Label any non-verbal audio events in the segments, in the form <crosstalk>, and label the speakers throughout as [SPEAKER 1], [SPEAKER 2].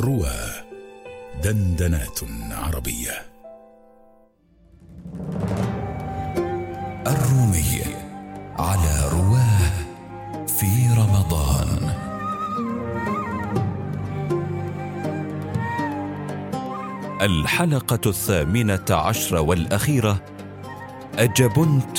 [SPEAKER 1] روى دندنات عربية. الرومي على رواه في رمضان. الحلقة الثامنة عشر والأخيرة أجبنت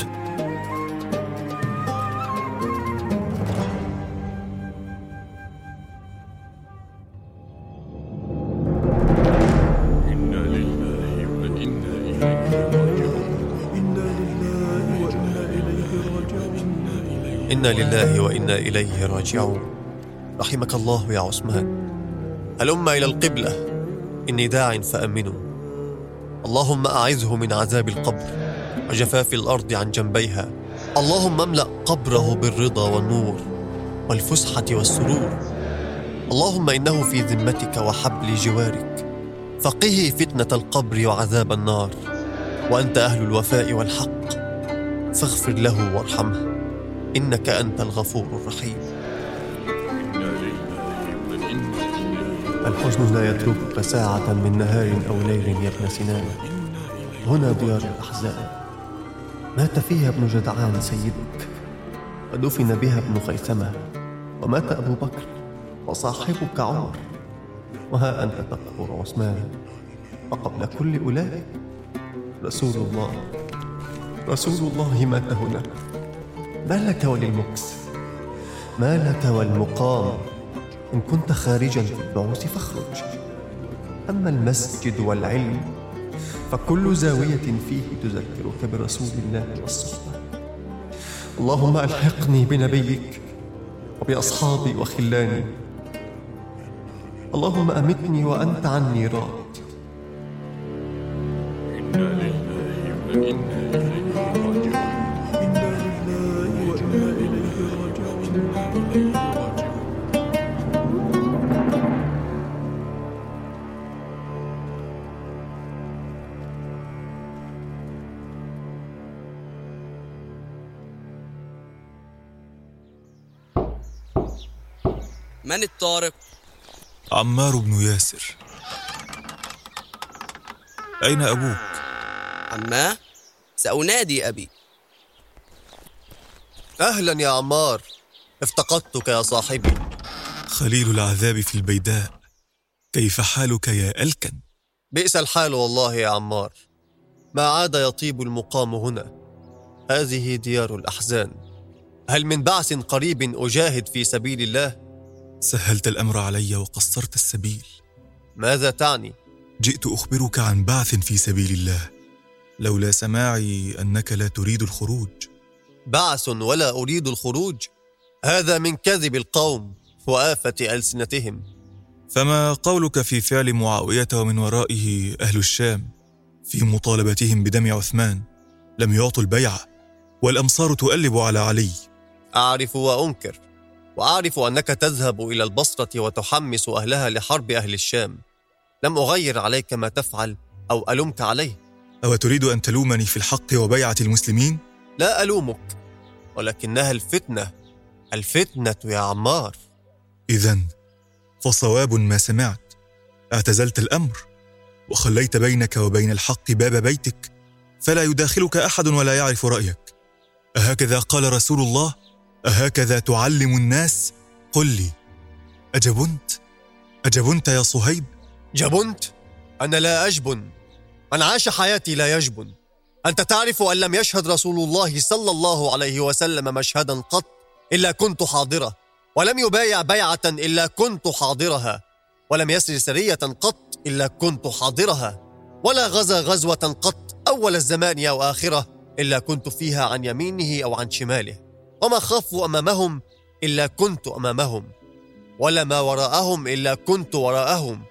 [SPEAKER 2] إنا لله وإنا إليه راجعون. رحمك الله يا عثمان. هلم إلى القبلة. إني داع فأمنوا. اللهم أعذه من عذاب القبر وجفاف الأرض عن جنبيها. اللهم املأ قبره بالرضا والنور والفسحة والسرور. اللهم إنه في ذمتك وحبل جوارك. فقه فتنة القبر وعذاب النار. وأنت أهل الوفاء والحق. فاغفر له وارحمه. إنك أنت الغفور الرحيم. الحزن لا يتركك ساعة من نهار أو ليل يا ابن سنان هنا ديار الأحزان. مات فيها ابن جدعان سيدك. ودفن بها ابن خيثمة. ومات أبو بكر وصاحبك عمر. وها أنت تقبر عثمان. وقبل كل أولئك رسول الله. رسول الله مات هنا ما لك وللمكس؟ ما لك والمقام؟ إن كنت خارجا في البعوث فاخرج. أما المسجد والعلم فكل زاوية فيه تذكرك برسول الله والصحبة. اللهم ألحقني بنبيك وبأصحابي وخلاني. اللهم أمتني وأنت عني راض. إنا لله وإنا إليه
[SPEAKER 3] من الطارق؟
[SPEAKER 4] عمار بن ياسر أين أبوك؟
[SPEAKER 3] عماه سأنادي أبي
[SPEAKER 2] أهلا يا عمار افتقدتك يا صاحبي.
[SPEAKER 4] خليل العذاب في البيداء. كيف حالك يا ألكن؟
[SPEAKER 2] بئس الحال والله يا عمار. ما عاد يطيب المقام هنا. هذه ديار الأحزان. هل من بعث قريب أجاهد في سبيل الله؟
[SPEAKER 4] سهلت الأمر علي وقصرت السبيل.
[SPEAKER 2] ماذا تعني؟
[SPEAKER 4] جئت أخبرك عن بعث في سبيل الله. لولا سماعي أنك لا تريد الخروج.
[SPEAKER 2] بعث ولا أريد الخروج؟ هذا من كذب القوم وآفة ألسنتهم.
[SPEAKER 4] فما قولك في فعل معاوية ومن ورائه أهل الشام في مطالبتهم بدم عثمان؟ لم يعطوا البيعة والأمصار تؤلب على علي.
[SPEAKER 2] أعرف وأنكر وأعرف أنك تذهب إلى البصرة وتحمس أهلها لحرب أهل الشام. لم أغير عليك ما تفعل أو ألومك عليه.
[SPEAKER 4] أو تريد أن تلومني في الحق وبيعة المسلمين؟
[SPEAKER 2] لا ألومك ولكنها الفتنة الفتنة يا عمار
[SPEAKER 4] إذا فصواب ما سمعت اعتزلت الأمر وخليت بينك وبين الحق باب بيتك فلا يداخلك أحد ولا يعرف رأيك أهكذا قال رسول الله؟ أهكذا تعلم الناس؟ قل لي أجبنت؟ أجبنت يا صهيب؟
[SPEAKER 2] جبنت؟ أنا لا أجبن من عاش حياتي لا يجبن أنت تعرف أن لم يشهد رسول الله صلى الله عليه وسلم مشهدا قط إلا كنت حاضرة ولم يبايع بيعة إلا كنت حاضرها ولم يسر سرية قط إلا كنت حاضرها ولا غزا غزوة قط أول الزمان أو آخرة إلا كنت فيها عن يمينه أو عن شماله وما خافوا أمامهم إلا كنت أمامهم ولا ما وراءهم إلا كنت وراءهم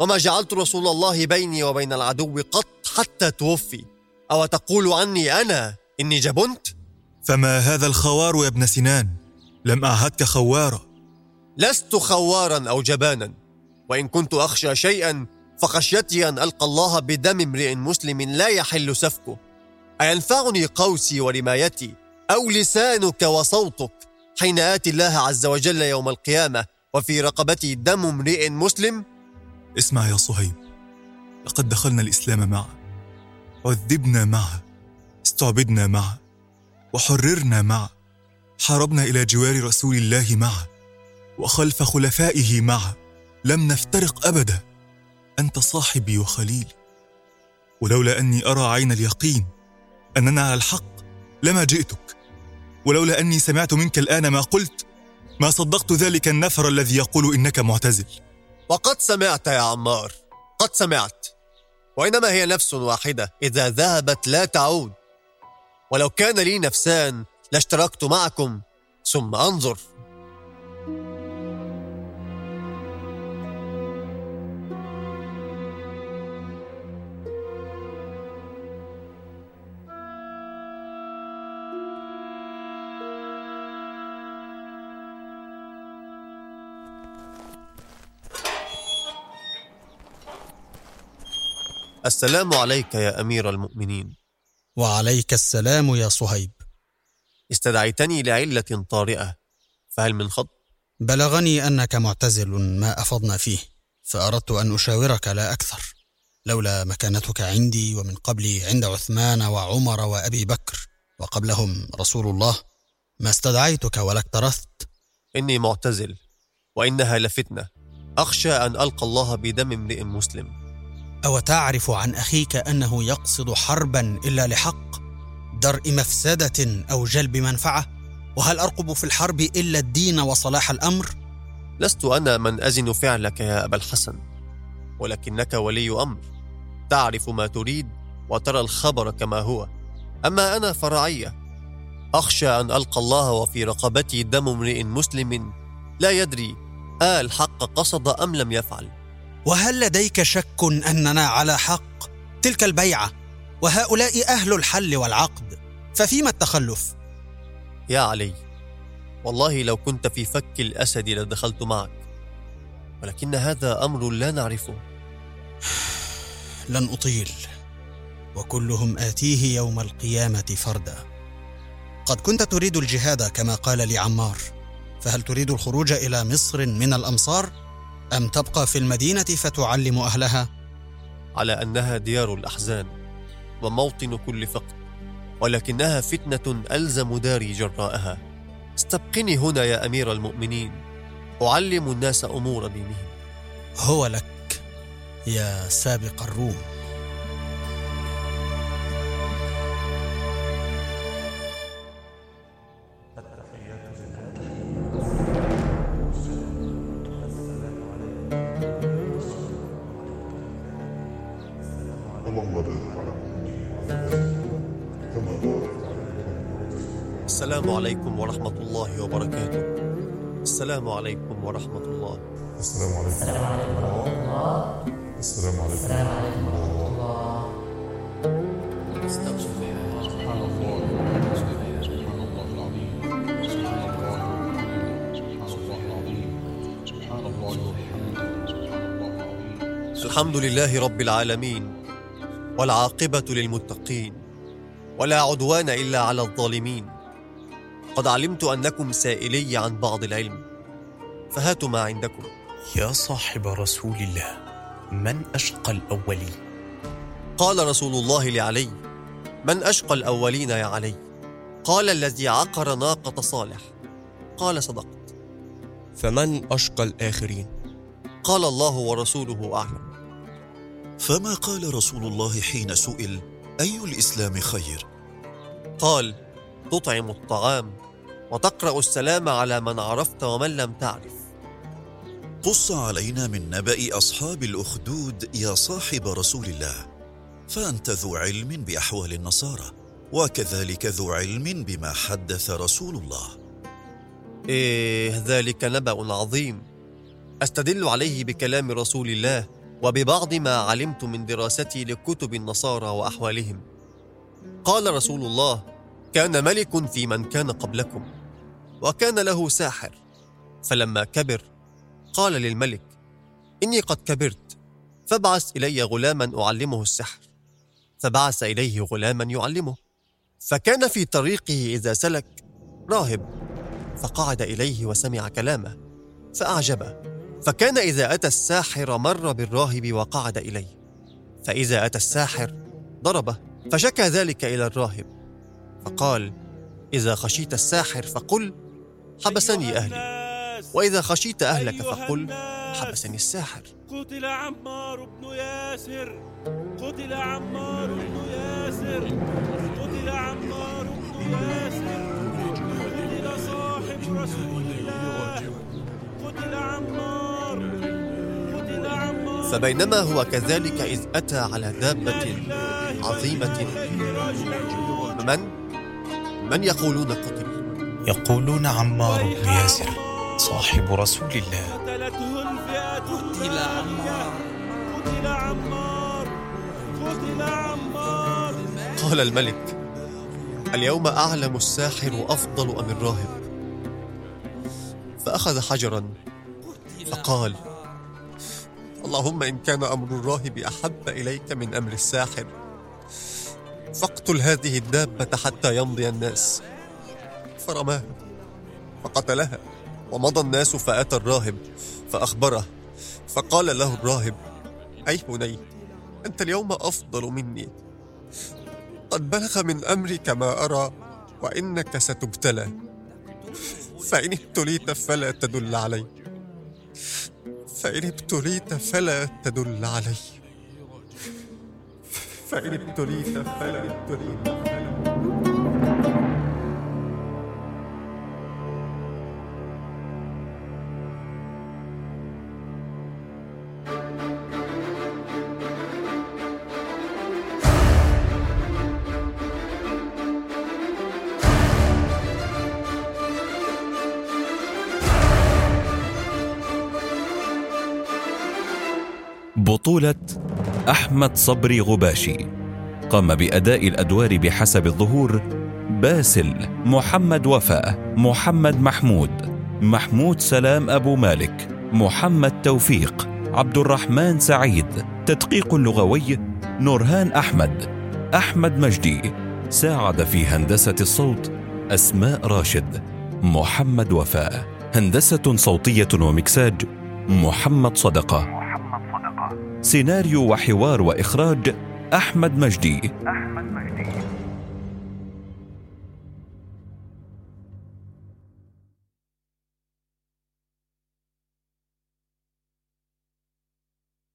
[SPEAKER 2] وما جعلت رسول الله بيني وبين العدو قط حتى توفي أو تقول عني أنا إني جبنت؟
[SPEAKER 4] فما هذا الخوار يا ابن سنان لم أعهدك خوارا.
[SPEAKER 2] لست خوارا أو جبانا وإن كنت أخشى شيئا فخشيتي أن ألقى الله بدم امرئ مسلم لا يحل سفكه. أينفعني قوسي ورمايتي أو لسانك وصوتك حين آتي الله عز وجل يوم القيامة وفي رقبتي دم امرئ مسلم؟
[SPEAKER 4] اسمع يا صهيب لقد دخلنا الإسلام معه عذبنا معه استعبدنا معه وحررنا معه حاربنا إلى جوار رسول الله معه وخلف خلفائه معه. لم نفترق أبدا. أنت صاحبي وخليلي ولولا أني أرى عين اليقين أننا على الحق لما جئتك. ولولا أني سمعت منك الآن ما قلت ما صدقت ذلك النفر الذي يقول إنك معتزل.
[SPEAKER 2] وقد سمعت يا عمار. قد سمعت. وإنما هي نفس واحدة إذا ذهبت لا تعود. ولو كان لي نفسان لاشتركت معكم ثم أنظر. السلام عليك يا أمير المؤمنين.
[SPEAKER 5] وعليك السلام يا صهيب.
[SPEAKER 2] استدعيتني لعلة طارئة فهل من خط؟
[SPEAKER 5] بلغني أنك معتزل ما أفضنا فيه فأردت أن أشاورك لا أكثر لولا مكانتك عندي ومن قبلي عند عثمان وعمر وأبي بكر وقبلهم رسول الله. ما استدعيتك ولا اكترثت
[SPEAKER 2] إني معتزل وإنها لفتنة. أخشى أن ألقى الله بدم امرئ مسلم.
[SPEAKER 5] أو تعرف عن أخيك أنه يقصد حربا إلا لحق؟ درء مفسدة أو جلب منفعة؟ وهل أرقب في الحرب إلا الدين وصلاح الأمر؟
[SPEAKER 2] لست أنا من أزن فعلك يا أبا الحسن ولكنك ولي أمر. تعرف ما تريد وترى الخبر كما هو. أما أنا فرعية أخشى أن ألقى الله وفي رقبتي دم امرئ مسلم لا يدري آه الحق قصد أم لم يفعل.
[SPEAKER 5] وهل لديك شك أننا على حق؟ تلك البيعة وهؤلاء أهل الحل والعقد. ففيما التخلف؟
[SPEAKER 2] يا علي والله لو كنت في فك الأسد لدخلت معك ولكن هذا أمر لا نعرفه. <sighs>
[SPEAKER 5] لن أطيل وكلهم آتيه يوم القيامة فردا. قد كنت تريد الجهاد كما قال لي عمار فهل تريد الخروج إلى مصر من الأمصار؟ أم تبقى في المدينة فتعلم أهلها؟
[SPEAKER 2] على أنها ديار الأحزان وموطن كل فقد ولكنها فتنة ألزم داري جراءها. استبقني هنا يا أمير المؤمنين. أعلم الناس أمور دينهم.
[SPEAKER 5] هو لك يا سابق الروم.
[SPEAKER 2] السلام عليكم ورحمة الله وبركاته. السلام عليكم ورحمة الله.
[SPEAKER 6] السلام عليكم. السلام عليكم ورحمة الله. السلام عليكم. السلام عليكم ورحمة الله.
[SPEAKER 2] الحمد لله رب العالمين والعاقبة للمتقين ولا عدوان إلا على الظالمين. قد علمت أنكم سائلي عن بعض العلم فهاتوا ما عندكم.
[SPEAKER 7] يا صاحب رسول الله من أشقى الأولين؟
[SPEAKER 2] قال رسول الله لعلي من أشقى الأولين يا علي؟ قال الذي عقر ناقة صالح. قال صدقت.
[SPEAKER 8] فمن أشقى الآخرين؟
[SPEAKER 2] قال الله ورسوله أعلم.
[SPEAKER 9] فما قال رسول الله حين سئل أي الإسلام خير؟
[SPEAKER 2] قال تطعم الطعام وتقرأ السلام على من عرفت ومن لم تعرف.
[SPEAKER 9] قص علينا من نبأ أصحاب الأخدود يا صاحب رسول الله فأنت ذو علم بأحوال النصارى وكذلك ذو علم بما حدث رسول الله.
[SPEAKER 2] إيه ذلك نبأ عظيم. أستدل عليه بكلام رسول الله وببعض ما علمت من دراستي لكتب النصارى وأحوالهم. قال رسول الله كان ملك في من كان قبلكم. وكان له ساحر. فلما كبر قال للملك إني قد كبرت فابعث إلي غلاما أعلمه السحر. فبعث إليه غلاما يعلمه. فكان في طريقه إذا سلك راهب فقعد إليه وسمع كلامه فأعجبه. فكان إذا أتى الساحر مر بالراهب وقعد إليه. فإذا أتى الساحر ضربه فشكى ذلك إلى الراهب فقال إذا خشيت الساحر فقل حبسني أهلي. وإذا خشيت أهلك فقل حبسني الساحر.
[SPEAKER 10] قتل عمار بن ياسر. قتل عمار بن ياسر. قتل عمار بن ياسر. قتل صاحب رسول الله. قتل عمار. قتل عمار.
[SPEAKER 2] فبينما هو كذلك إذ أتى على دابة عظيمة. من؟ من يقولون قتل؟
[SPEAKER 7] يقولون عمار بن ياسر صاحب رسول الله.
[SPEAKER 10] قتلته الفئة قتل عمار قتل عمار قتل عمار
[SPEAKER 2] قال الملك اليوم أعلم الساحر أفضل أم الراهب. فأخذ حجرا فقال اللهم إن كان أمر الراهب أحب إليك من أمر الساحر فاقتل هذه الدابة حتى يمضي الناس. فرماها فقتلها ومضى الناس فأتى الراهب فأخبره. فقال له الراهب أي بني أنت اليوم أفضل مني. قد بلغ من أمرك ما أرى وإنك ستبتلى. فإن ابتليت فلا تدل علي. فإن ابتليت فلا تدل علي. فإن ابتليت فلا ابتليت فلا
[SPEAKER 1] بطولة أحمد صبري غباشي. قام بأداء الأدوار بحسب الظهور باسل محمد وفاء محمد محمود محمود سلام أبو مالك محمد توفيق عبد الرحمن سعيد. تدقيق لغوي نورهان أحمد أحمد مجدي. ساعد في هندسة الصوت أسماء راشد محمد وفاء. هندسة صوتية ومكساج محمد صدقة. سيناريو وحوار وإخراج أحمد مجدي.